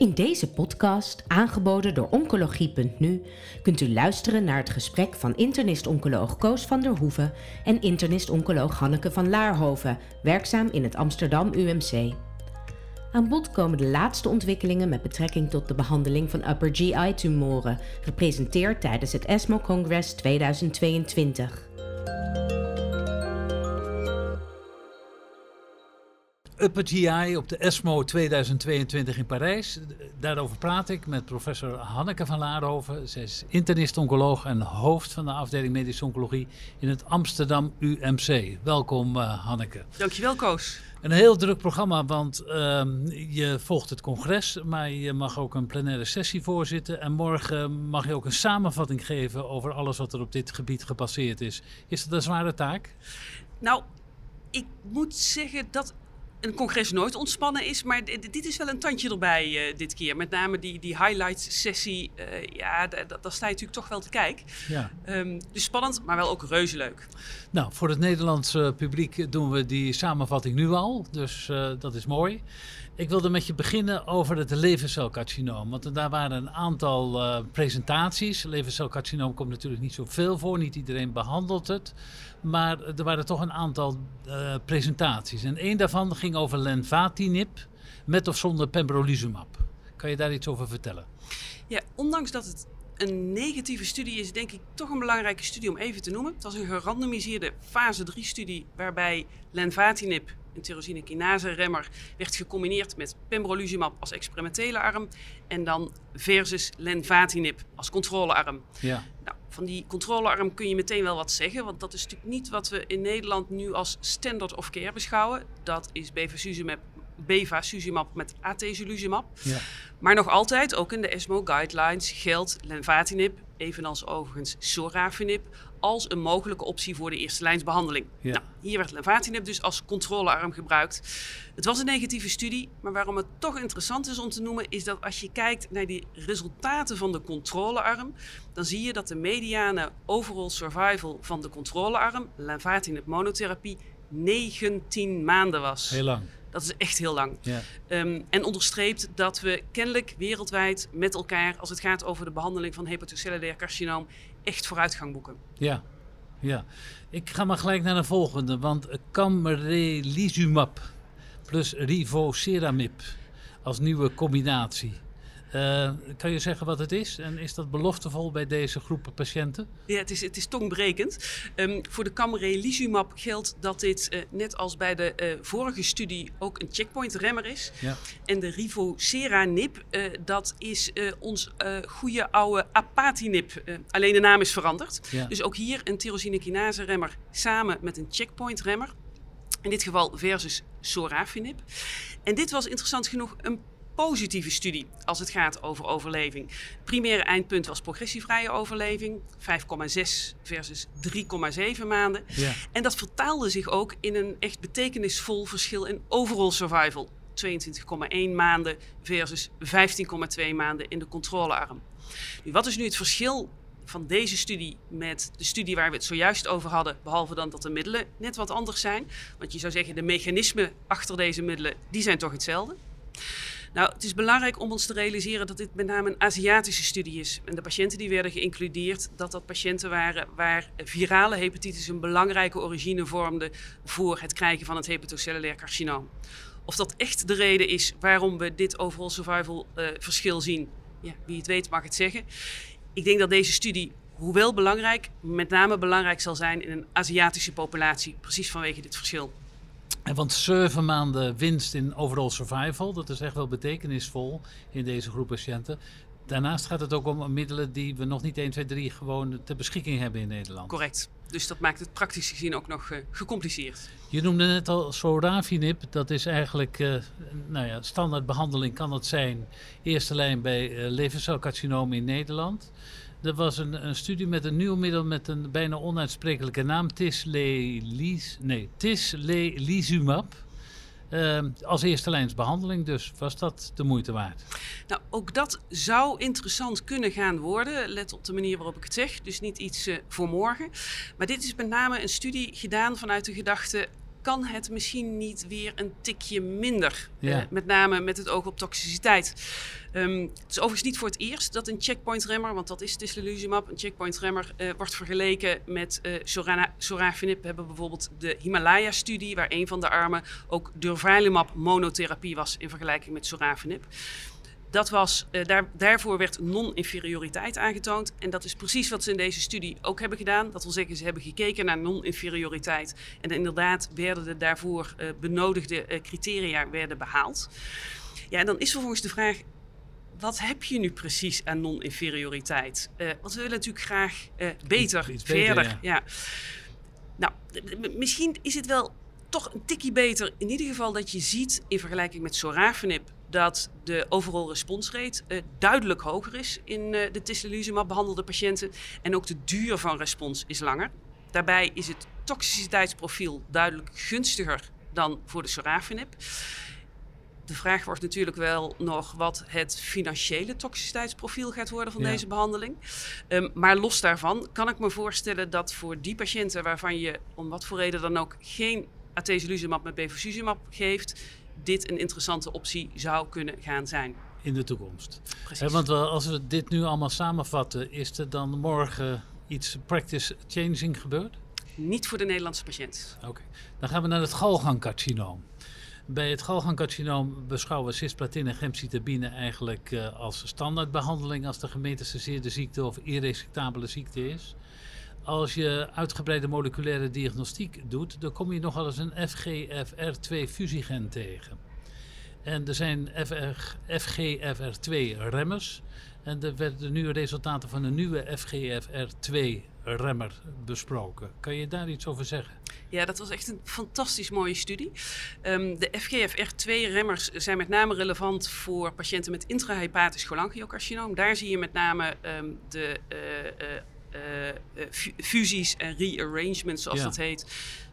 In deze podcast, aangeboden door Oncologie.nu, kunt u luisteren naar het gesprek van internist-oncoloog Koos van der Hoeven en internist-oncoloog Hanneke van Laarhoven, werkzaam in het Amsterdam UMC. Aan bod komen de laatste ontwikkelingen met betrekking tot de behandeling van upper GI-tumoren, gepresenteerd tijdens het ESMO Congress 2022. Upper GI op de ESMO 2022 in Parijs. Daarover praat ik met professor Hanneke van Laarhoven. Zij is internist-oncoloog en hoofd van de afdeling medische oncologie in het Amsterdam UMC. Welkom uh, Hanneke. Dankjewel Koos. Een heel druk programma, want uh, je volgt het congres, maar je mag ook een plenaire sessie voorzitten. En morgen mag je ook een samenvatting geven over alles wat er op dit gebied gepasseerd is. Is dat een zware taak? Nou, ik moet zeggen dat een congres nooit ontspannen is. Maar dit is wel een tandje erbij uh, dit keer. Met name die, die highlights sessie. Uh, ja, daar sta je natuurlijk toch wel te kijken. Ja. Um, dus spannend, maar wel ook reuze leuk. Nou, voor het Nederlandse publiek doen we die samenvatting nu al. Dus uh, dat is mooi. Ik wilde met je beginnen over het levercelcarcinoom. Want daar waren een aantal presentaties. Levercelcarcinoom komt natuurlijk niet zoveel voor. Niet iedereen behandelt het. Maar er waren toch een aantal presentaties. En één daarvan ging over lenvatinib met of zonder pembrolizumab. Kan je daar iets over vertellen? Ja, ondanks dat het een negatieve studie is, denk ik toch een belangrijke studie om even te noemen. Het was een gerandomiseerde fase 3 studie waarbij lenvatinib een tyrosine kinase remmer werd gecombineerd met pembrolizumab als experimentele arm en dan versus lenvatinib als controlearm. Ja. Van die controlearm kun je meteen wel wat zeggen, want dat is natuurlijk niet wat we in Nederland nu als standard of care beschouwen. Dat is bevacizumab, bevacizumab met atezolizumab. Ja. Maar nog altijd, ook in de ESMO guidelines, geldt lenvatinib, evenals overigens sorafenib, als een mogelijke optie voor de eerste lijnsbehandeling. Ja. Nou, hier werd lenvatinib dus als controlearm gebruikt. Het was een negatieve studie, maar waarom het toch interessant is om te noemen, is dat als je kijkt naar die resultaten van de controlearm, dan zie je dat de mediane overall survival van de controlearm, lenvatinib monotherapie, 19 maanden was. Heel lang. Dat is echt heel lang. Ja. Um, en onderstreept dat we kennelijk wereldwijd met elkaar, als het gaat over de behandeling van hepatocellulair carcinoom, echt vooruitgang boeken. Ja, ja. Ik ga maar gelijk naar de volgende, want camrelizumab plus rivoceramib als nieuwe combinatie. Uh, kan je zeggen wat het is? En is dat beloftevol bij deze groepen patiënten? Ja, het is, het is tongbrekend. Um, voor de camrelizumab geldt dat dit, uh, net als bij de uh, vorige studie, ook een checkpoint-remmer is. Ja. En de rivoceranib, dat is ons goede oude apatinib. alleen de naam is veranderd. Ja. Dus ook hier een tyrosine kinase-remmer samen met een checkpoint-remmer. In dit geval versus sorafenib. En dit was interessant genoeg een positieve studie als het gaat over overleving. Primaire eindpunt was progressievrije overleving, 5,6 versus 3,7 maanden. Ja. En dat vertaalde zich ook in een echt betekenisvol verschil in overall survival. 22,1 maanden versus 15,2 maanden in de controlearm. Nu, wat is nu het verschil van deze studie met de studie waar we het zojuist over hadden, behalve dan dat de middelen net wat anders zijn? Want je zou zeggen, de mechanismen achter deze middelen, die zijn toch hetzelfde? Nou, het is belangrijk om ons te realiseren dat dit met name een Aziatische studie is. En de patiënten die werden geïncludeerd, dat dat patiënten waren waar virale hepatitis een belangrijke origine vormde voor het krijgen van het hepatocellulair carcinoom. Of dat echt de reden is waarom we dit overall survival uh, verschil zien, ja, wie het weet mag het zeggen. Ik denk dat deze studie hoewel belangrijk, met name belangrijk zal zijn in een Aziatische populatie, precies vanwege dit verschil. En want zeven maanden winst in overall survival, dat is echt wel betekenisvol in deze groep patiënten. Daarnaast gaat het ook om middelen die we nog niet 1, 2, 3 gewoon ter beschikking hebben in Nederland. Correct. Dus dat maakt het praktisch gezien ook nog uh, gecompliceerd. Je noemde net al sorafenib. Dat is eigenlijk uh, nou ja, standaardbehandeling kan dat zijn. Eerste lijn bij uh, levercelcarcinoom in Nederland. Er was een, een, studie met een nieuw middel met een bijna onuitsprekelijke naam. Tislelis, nee. Uh, als eerste lijnsbehandeling, dus was dat de moeite waard? Nou, ook dat zou interessant kunnen gaan worden. Let op de manier waarop ik het zeg. Dus niet iets uh, voor morgen. Maar dit is met name een studie gedaan vanuit de gedachte kan het misschien niet weer een tikje minder. Ja. met name met het oog op toxiciteit. Um, het is overigens niet voor het eerst dat een checkpoint-remmer, want dat is tislelizumab, een checkpoint-remmer, uh, wordt vergeleken met uh, sorafenib. We hebben bijvoorbeeld de Himalaya-studie, waar een van de armen ook durvalumab monotherapie was in vergelijking met sorafenib. Dat was, uh, daar, daarvoor werd non-inferioriteit aangetoond. En dat is precies wat ze in deze studie ook hebben gedaan. Dat wil zeggen, ze hebben gekeken naar non-inferioriteit. En inderdaad werden de daarvoor uh, benodigde uh, criteria werden behaald. Ja, en dan is vervolgens de vraag, wat heb je nu precies aan non-inferioriteit? want we willen natuurlijk graag beter, iets, verder. Beter, ja. ja. Nou, misschien is het wel toch een tikje beter. In ieder geval dat je ziet in vergelijking met sorafenib dat de overall responsrate uh, duidelijk hoger is in uh, de tislelizumab behandelde patiënten. En ook de duur van respons is langer. Daarbij is het toxiciteitsprofiel duidelijk gunstiger dan voor de sorafenib. De vraag wordt natuurlijk wel nog wat het financiële toxiciteitsprofiel gaat worden van deze behandeling. Um, maar los daarvan kan ik me voorstellen dat voor die patiënten waarvan je om wat voor reden dan ook geen atezolizumab met bevacizumab geeft, dit een interessante optie zou kunnen gaan zijn. In de toekomst. Precies. want als we dit nu allemaal samenvatten, is er dan morgen iets practice changing gebeurd? Niet voor de Nederlandse patiënt. Oké, dan gaan we naar het galgangcarcinoom. Bij het galgangcarcinoom beschouwen cisplatine en gemcitabine eigenlijk uh, als standaardbehandeling als de gemetastaseerde ziekte of irresectabele ziekte is als je uitgebreide moleculaire diagnostiek doet, dan kom je nogal eens een FGFR2-fusiegen tegen. En er zijn FGFR2-remmers. En er werden nu resultaten van een nieuwe FGFR2-remmer besproken. Kan je daar iets over zeggen? Ja, dat was echt een fantastisch mooie studie. Um, de FGFR2-remmers zijn met name relevant voor patiënten met intrahepatisch cholangiocarcinoom. Daar zie je met name um, de uh, fusies en rearrangements, zoals dat heet.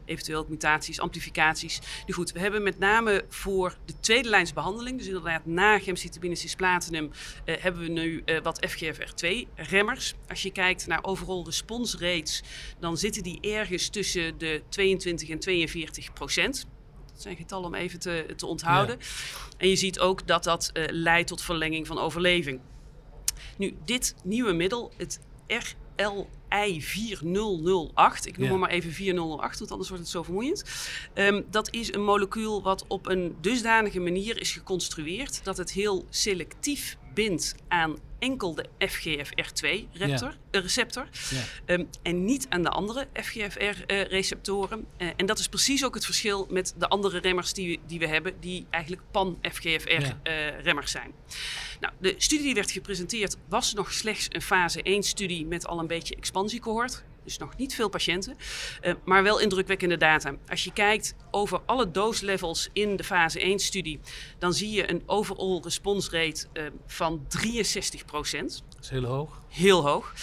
Eventueel mutaties, amplificaties. Nu goed, we hebben met name voor de tweede lijns behandeling, dus inderdaad na gemcitabine cisplatinum, uh, hebben we nu wat FGFR2-remmers. Als je kijkt naar overall response rates, dan zitten die ergens tussen de 22 en 42 procent. Dat zijn getallen om even te, te onthouden. Ja. En je ziet ook dat dat uh, leidt tot verlenging van overleving. Nu, dit nieuwe middel, het R LI 4008. Ik noem hem maar even 4008, want anders wordt het zo vermoeiend. Um, dat is een molecuul wat op een dusdanige manier is geconstrueerd dat het heel selectief bindt aan enkel de FGFR2-receptor. Ja. receptor, ja. um, en niet aan de andere FGFR-receptoren. Uh, uh, en dat is precies ook het verschil met de andere remmers die, die we hebben, die eigenlijk pan-FGFR-remmers ja. uh, zijn. Nou, de studie die werd gepresenteerd was nog slechts een fase 1-studie met al een beetje expansiecohort. Dus nog niet veel patiënten, uh, maar wel indrukwekkende data. Als je kijkt over alle dose-levels in de fase 1-studie, dan zie je een overall response rate uh, van 63 procent. Dat is heel hoog. Heel hoog.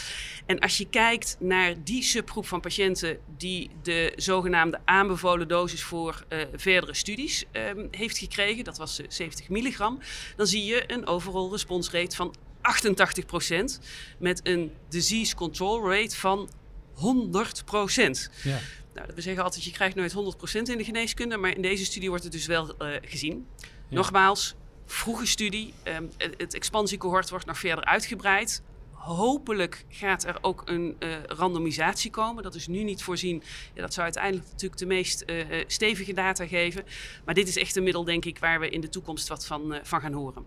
En als je kijkt naar die subgroep van patiënten die de zogenaamde aanbevolen dosis voor uh, verdere studies um, heeft gekregen, dat was uh, 70 milligram, dan zie je een overall response rate van 88% met een disease control rate van 100 procent. Ja. Nou, we zeggen altijd, je krijgt nooit 100 procent in de geneeskunde, maar in deze studie wordt het dus wel uh, gezien. Ja. Nogmaals, vroege studie. Um, het, het expansiecohort wordt nog verder uitgebreid. Hopelijk gaat er ook een uh, randomisatie komen. Dat is nu niet voorzien. Ja, dat zou uiteindelijk natuurlijk de meest uh, stevige data geven. Maar dit is echt een middel, denk ik, waar we in de toekomst wat van, van gaan horen.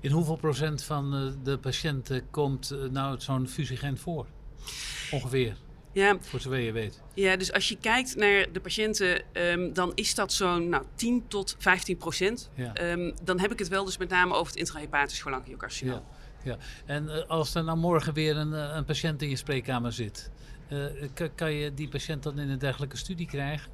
In hoeveel procent van de patiënten komt nou zo'n fusiegent voor? Ongeveer. Ja. Voor zover je weet. Ja, dus als je kijkt naar de patiënten, um, dan is dat zo'n nou, 10 tot 15 procent. Ja. Um, dan heb ik het wel dus met name over het intrahepatisch cholangiocarcinoom. Ja. ja, en uh, als er nou morgen weer een, een patiënt in je spreekkamer zit, uh, kan je die patiënt dan in een dergelijke studie krijgen?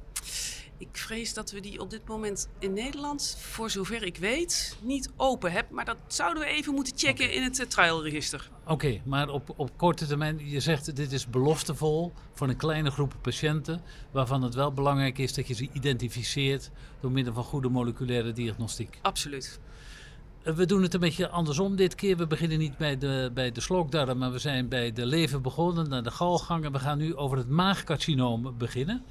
Ik vrees dat we die op dit moment in Nederland, voor zover ik weet, niet open hebben. Maar dat zouden we even moeten checken okay. in het uh, trialregister. Oké, okay, maar op, op korte termijn, je zegt dit is beloftevol voor een kleine groep patiënten. Waarvan het wel belangrijk is dat je ze identificeert door middel van goede moleculaire diagnostiek. Absoluut. We doen het een beetje andersom dit keer. We beginnen niet bij de, bij de slokdarm, maar we zijn bij de lever begonnen, naar de galgangen. We gaan nu over het maagcarcinoom beginnen.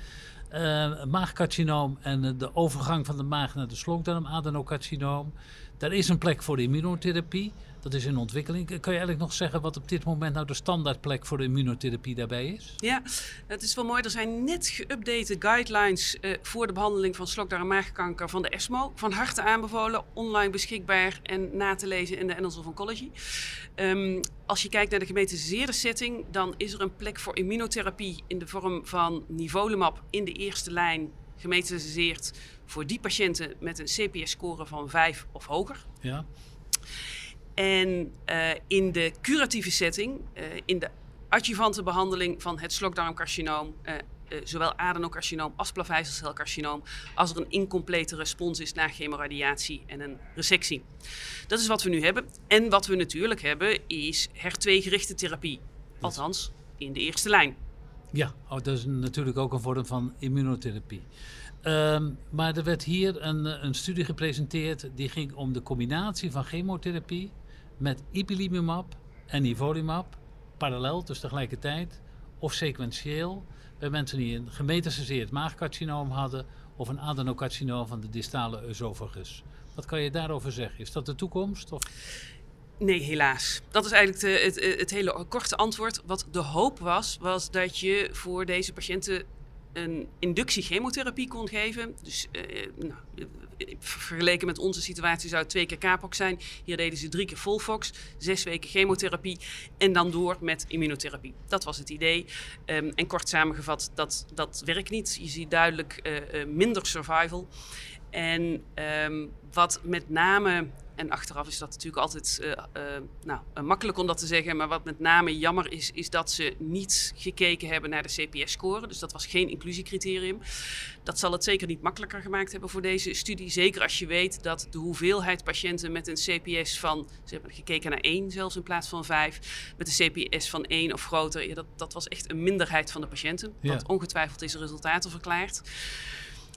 Uh, maagcarcinoom en de overgang van de maag naar de slokdarm, adenocarcinoom. Daar is een plek voor de immunotherapie. Dat is in ontwikkeling. Kan je eigenlijk nog zeggen wat op dit moment nou de standaardplek voor de immunotherapie daarbij is? Ja, het is wel mooi. Er zijn net geüpdate guidelines uh, voor de behandeling van slokdarm- en maagkanker van de ESMO. Van harte aanbevolen, online beschikbaar en na te lezen in de Annals of Oncology. Um, als je kijkt naar de gemetiseerde setting, dan is er een plek voor immunotherapie in de vorm van nivolumab in de eerste lijn gemetiseerd voor die patiënten met een CPS-score van 5 of hoger. Ja. En uh, in de curatieve setting, uh, in de adjuvante behandeling van het slokdarmcarcinoom, uh, zowel adenocarcinoom als plaveiselcelcarcinoom, als er een incomplete respons is na chemoradiatie en een resectie. Dat is wat we nu hebben. En wat we natuurlijk hebben is HER2-gerichte therapie. Althans, in de eerste lijn. Ja, oh, dat is natuurlijk ook een vorm van immunotherapie. Um, maar er werd hier een, een studie gepresenteerd die ging om de combinatie van chemotherapie met ipilimumab en nivolumab, parallel, dus tegelijkertijd, of sequentieel, bij mensen die een gemetastaseerd maagcarcinoom hadden of een adenocarcinoom van de distale oesophagus. Wat kan je daarover zeggen? Is dat de toekomst? Of? Nee, helaas. Dat is eigenlijk de, het, het hele korte antwoord. Wat de hoop was, was dat je voor deze patiënten een inductie chemotherapie kon geven. Dus uh, nou, vergeleken met onze situatie zou het twee keer Capox zijn. Hier deden ze drie keer Volfox, zes weken chemotherapie en dan door met immunotherapie. Dat was het idee. Um, en kort samengevat, dat, dat werkt niet. Je ziet duidelijk uh, minder survival. En um, wat met name en achteraf is dat natuurlijk altijd uh, uh, nou, uh, makkelijk om dat te zeggen. Maar wat met name jammer is, is dat ze niet gekeken hebben naar de CPS-score. Dus dat was geen inclusiecriterium. Dat zal het zeker niet makkelijker gemaakt hebben voor deze studie. Zeker als je weet dat de hoeveelheid patiënten met een CPS van, ze hebben gekeken naar 1 zelfs in plaats van 5, met een CPS van 1 of groter, ja, dat, dat was echt een minderheid van de patiënten. Ja. Wat ongetwijfeld deze resultaten verklaart.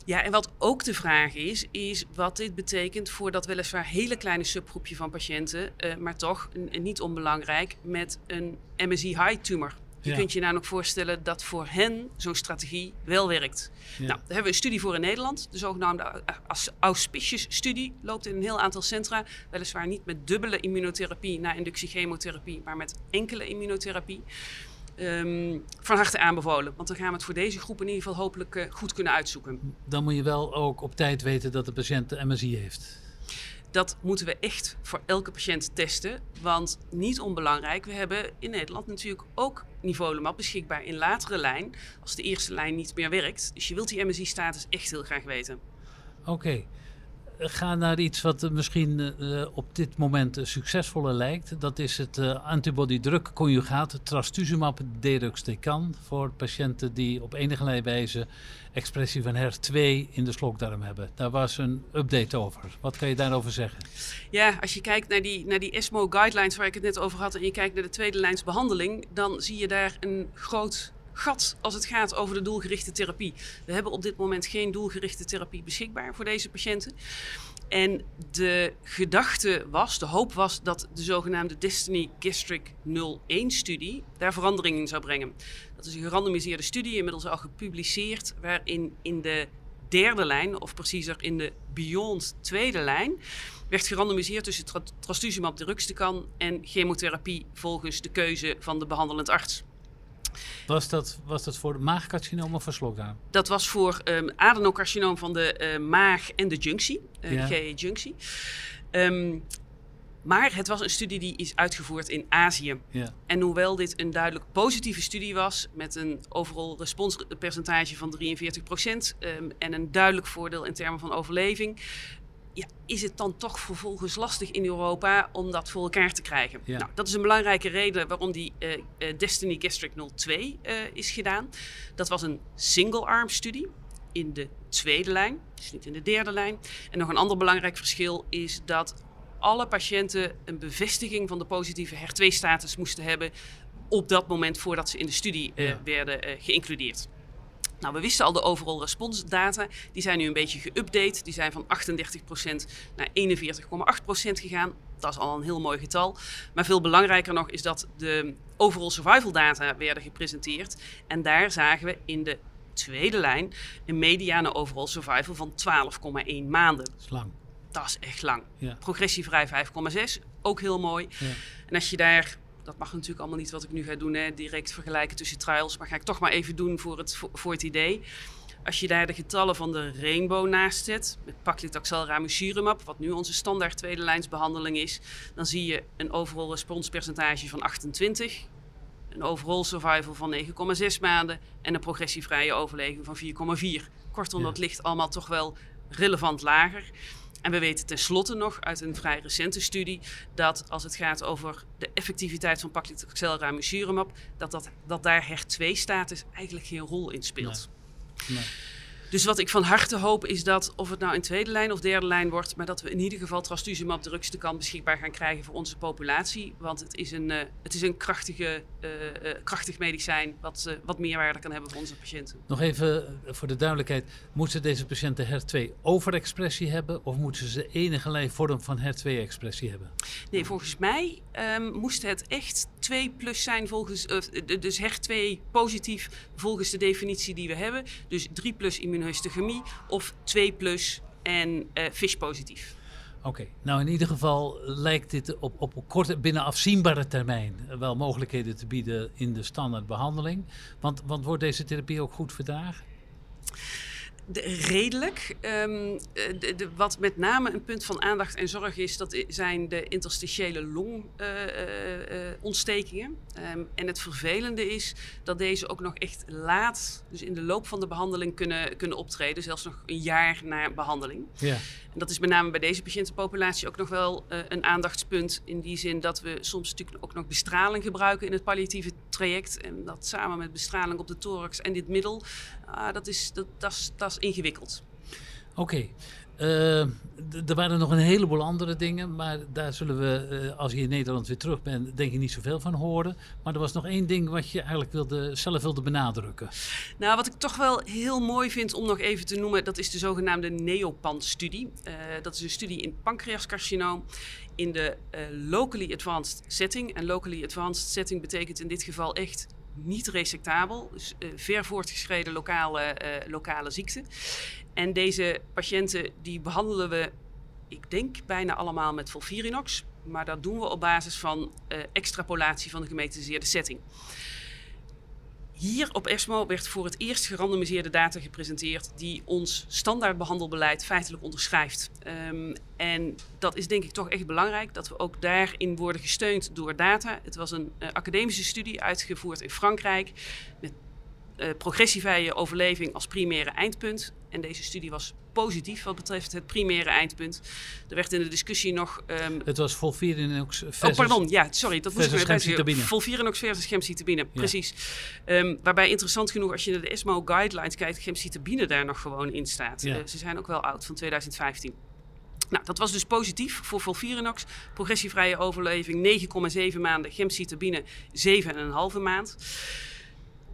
Ja, en wat ook de vraag is, is wat dit betekent voor dat weliswaar hele kleine subgroepje van patiënten, uh, maar toch niet onbelangrijk, met een MSI-high-tumor. Je ja. kunt je nou nog voorstellen dat voor hen zo'n strategie wel werkt. Ja. Nou, daar hebben we een studie voor in Nederland. De zogenaamde Auspicious-studie loopt in een heel aantal centra. Weliswaar niet met dubbele immunotherapie na inductie chemotherapie, maar met enkele immunotherapie. Um, van harte aanbevolen. Want dan gaan we het voor deze groep in ieder geval hopelijk uh, goed kunnen uitzoeken. Dan moet je wel ook op tijd weten dat de patiënt de MSI heeft. Dat moeten we echt voor elke patiënt testen. Want niet onbelangrijk, we hebben in Nederland natuurlijk ook nivolumab beschikbaar in latere lijn. Als de eerste lijn niet meer werkt. Dus je wilt die MSI-status echt heel graag weten. Oké. Okay ga naar iets wat misschien uh, op dit moment succesvoller lijkt. Dat is het uh, antibody-drug conjugaat trastuzumab deruxtecan voor patiënten die op enige wijze expressie van HER2 in de slokdarm hebben. Daar was een update over. Wat kan je daarover zeggen? Ja, als je kijkt naar die, naar die ESMO guidelines waar ik het net over had en je kijkt naar de tweede lijns behandeling, dan zie je daar een groot gat als het gaat over de doelgerichte therapie. We hebben op dit moment geen doelgerichte therapie beschikbaar voor deze patiënten. En de gedachte was, de hoop was dat de zogenaamde Destiny Gastric 01-studie daar verandering in zou brengen. Dat is een gerandomiseerde studie, inmiddels al gepubliceerd, waarin in de derde lijn, of preciezer in de Beyond tweede lijn, werd gerandomiseerd tussen trastuzumab deruxtecan en chemotherapie volgens de keuze van de behandelend arts. Was dat, was dat voor maagcarcinoom of voor slokdarm? Dat was voor um, adenocarcinoom van de uh, maag en de junctie, uh, ja. de GE-junctie. Um, maar het was een studie die is uitgevoerd in Azië. Ja. En hoewel dit een duidelijk positieve studie was, met een overal responspercentage van 43 procent um, en een duidelijk voordeel in termen van overleving, ja, is het dan toch vervolgens lastig in Europa om dat voor elkaar te krijgen? Ja. Nou, dat is een belangrijke reden waarom die uh, uh, Destiny Gastric 02 uh, is gedaan. Dat was een single-arm studie in de tweede lijn, dus niet in de derde lijn. En nog een ander belangrijk verschil is dat alle patiënten een bevestiging van de positieve HER2-status moesten hebben op dat moment voordat ze in de studie ja. werden geïncludeerd. Nou, we wisten al de overall response data. Die zijn nu een beetje geüpdate. Die zijn van 38% naar 41,8% gegaan. Dat is al een heel mooi getal. Maar veel belangrijker nog is dat de overall survival data werden gepresenteerd. En daar zagen we in de tweede lijn een mediane overall survival van 12,1 maanden. Dat is lang. Dat is echt lang. Ja. Progressievrij 5,6, ook heel mooi. Ja. En als je daar dat mag natuurlijk allemaal niet wat ik nu ga doen, hè, direct vergelijken tussen trials. Maar ga ik toch maar even doen voor het, voor, het idee. Als je daar de getallen van de Rainbow naast zet, met paclitaxel ramucirumab, wat nu onze standaard tweede lijnsbehandeling is, dan zie je een overall responspercentage van 28, een overall survival van 9,6 maanden en een progressievrije overleving van 4,4. Kortom, dat ligt allemaal toch wel relevant lager. En we weten tenslotte nog uit een vrij recente studie dat als het gaat over de effectiviteit van paclitaxel dat, dat, dat daar HER2-status eigenlijk geen rol in speelt. Nee. Dus wat ik van harte hoop is dat, of het nou in tweede lijn of derde lijn wordt, maar dat we in ieder geval trastuzumab drugste kant beschikbaar gaan krijgen voor onze populatie. Want het is een, uh, het is een krachtige, uh, uh, krachtig medicijn wat, wat meerwaarde kan hebben voor onze patiënten. Nog even voor de duidelijkheid, moeten deze patiënten HER2 overexpressie hebben of moeten ze enige vorm van HER2-expressie hebben? Nee, volgens mij um, moest het echt 2 plus zijn volgens, dus HER2 positief volgens de definitie die we hebben. Dus 3 plus immuun immunohistochemie of 2 plus en uh, fish positief. Oké, nou in ieder geval lijkt dit op, op korte, binnen afzienbare termijn wel mogelijkheden te bieden in de standaardbehandeling. Want, want wordt deze therapie ook goed verdragen? Redelijk. Um, de, de, wat met name een punt van aandacht en zorg is, dat zijn de interstitiële longontstekingen. Uh, uh, um, en het vervelende is dat deze ook nog echt laat, dus in de loop van de behandeling, kunnen, kunnen optreden. Zelfs nog een jaar na behandeling. Ja. En dat is met name bij deze patiëntenpopulatie ook nog wel uh, een aandachtspunt. In die zin dat we soms natuurlijk ook nog bestraling gebruiken in het palliatieve traject. En dat samen met bestraling op de thorax en dit middel, uh, dat, is, dat, dat, dat is ingewikkeld. Oké. Uh, er waren nog een heleboel andere dingen, maar daar zullen we, uh, als je in Nederland weer terug bent, denk ik niet zoveel van horen. Maar er was nog één ding wat je eigenlijk wilde, zelf wilde benadrukken. Nou, wat ik toch wel heel mooi vind om nog even te noemen, dat is de zogenaamde NEOPAN-studie. Uh, dat is een studie in pancreascarcinoom in de locally advanced setting. En locally advanced setting betekent in dit geval echt niet resectabel, dus uh, ver voortgeschreden lokale, uh, lokale ziekte. En deze patiënten die behandelen we, ik denk bijna allemaal met Volfirinox, maar dat doen we op basis van uh, extrapolatie van de gemetiseerde setting. Hier op ESMO werd voor het eerst gerandomiseerde data gepresenteerd die ons standaard behandelbeleid feitelijk onderschrijft. Um, en dat is denk ik toch echt belangrijk, dat we ook daarin worden gesteund door data. Het was een uh, academische studie uitgevoerd in Frankrijk met uh, progressievrije overleving als primaire eindpunt. En deze studie was positief wat betreft het primaire eindpunt. Er werd in de discussie nog... Um, het was Volvirinox versus... Oh, pardon. Ja, sorry. Dat moest ik weer Volvirinox versus gemcitabine. Ja. Precies. Um, waarbij interessant genoeg, als je naar de ESMO guidelines kijkt, gemcitabine daar nog gewoon in staat. Ja. Uh, ze zijn ook wel oud, van 2015. Nou, dat was dus positief voor Volvirinox. Progressievrije overleving 9,7 maanden, gemcitabine 7,5 maand.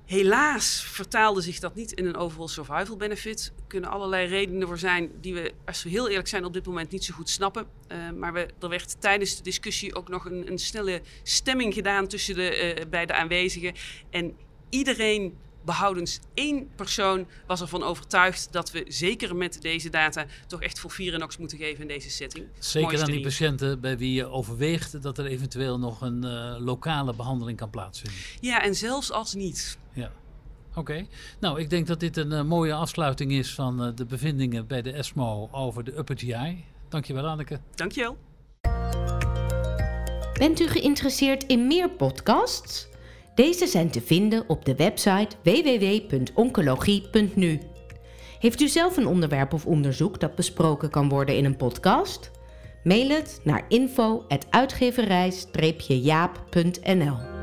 Helaas vertaalde zich dat niet in een overall survival benefit. Er kunnen allerlei redenen voor zijn die we, als we heel eerlijk zijn, op dit moment niet zo goed snappen. Uh, maar we, er werd tijdens de discussie ook nog een, een snelle stemming gedaan tussen de uh, beide aanwezigen. En iedereen behoudens één persoon was ervan overtuigd dat we zeker met deze data toch echt voor moeten geven in deze setting. Zeker aan die patiënten bij wie je overweegt dat er eventueel nog een uh, lokale behandeling kan plaatsvinden. Ja, en zelfs als niet. Ja. Oké, okay. nou ik denk dat dit een uh, mooie afsluiting is van uh, de bevindingen bij de ESMO over de Upper GI. Dankjewel Anneke. Dankjewel. Bent u geïnteresseerd in meer podcasts? Deze zijn te vinden op de website www.oncologie.nu. Heeft u zelf een onderwerp of onderzoek dat besproken kan worden in een podcast? Mail het naar info@uitgeverij-jaap.nl.